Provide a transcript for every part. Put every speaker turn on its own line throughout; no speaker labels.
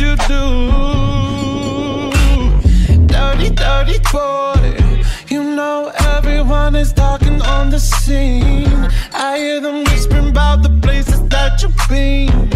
you do. Dirty, dirty boy. You know everyone is talking on the scene. I hear them whispering about the places that you've been.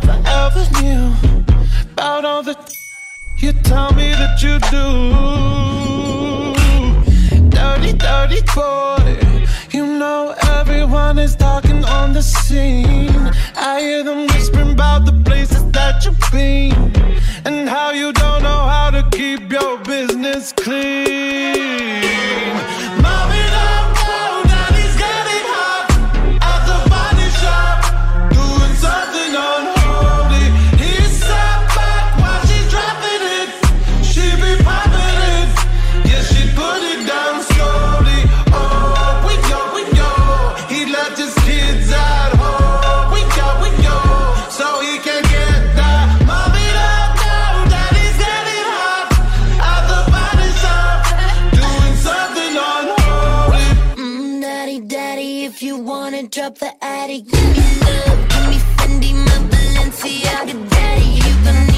never
ever knew about all the you tell me that you do. Dirty, dirty boy. You know everyone is talking on the scene. I hear them whispering about the places that you've been and how you don't know how to keep your business clean.
Drop the attic. Give me love, give me Fendi, my Balenciaga daddy. You gon' need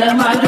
Thank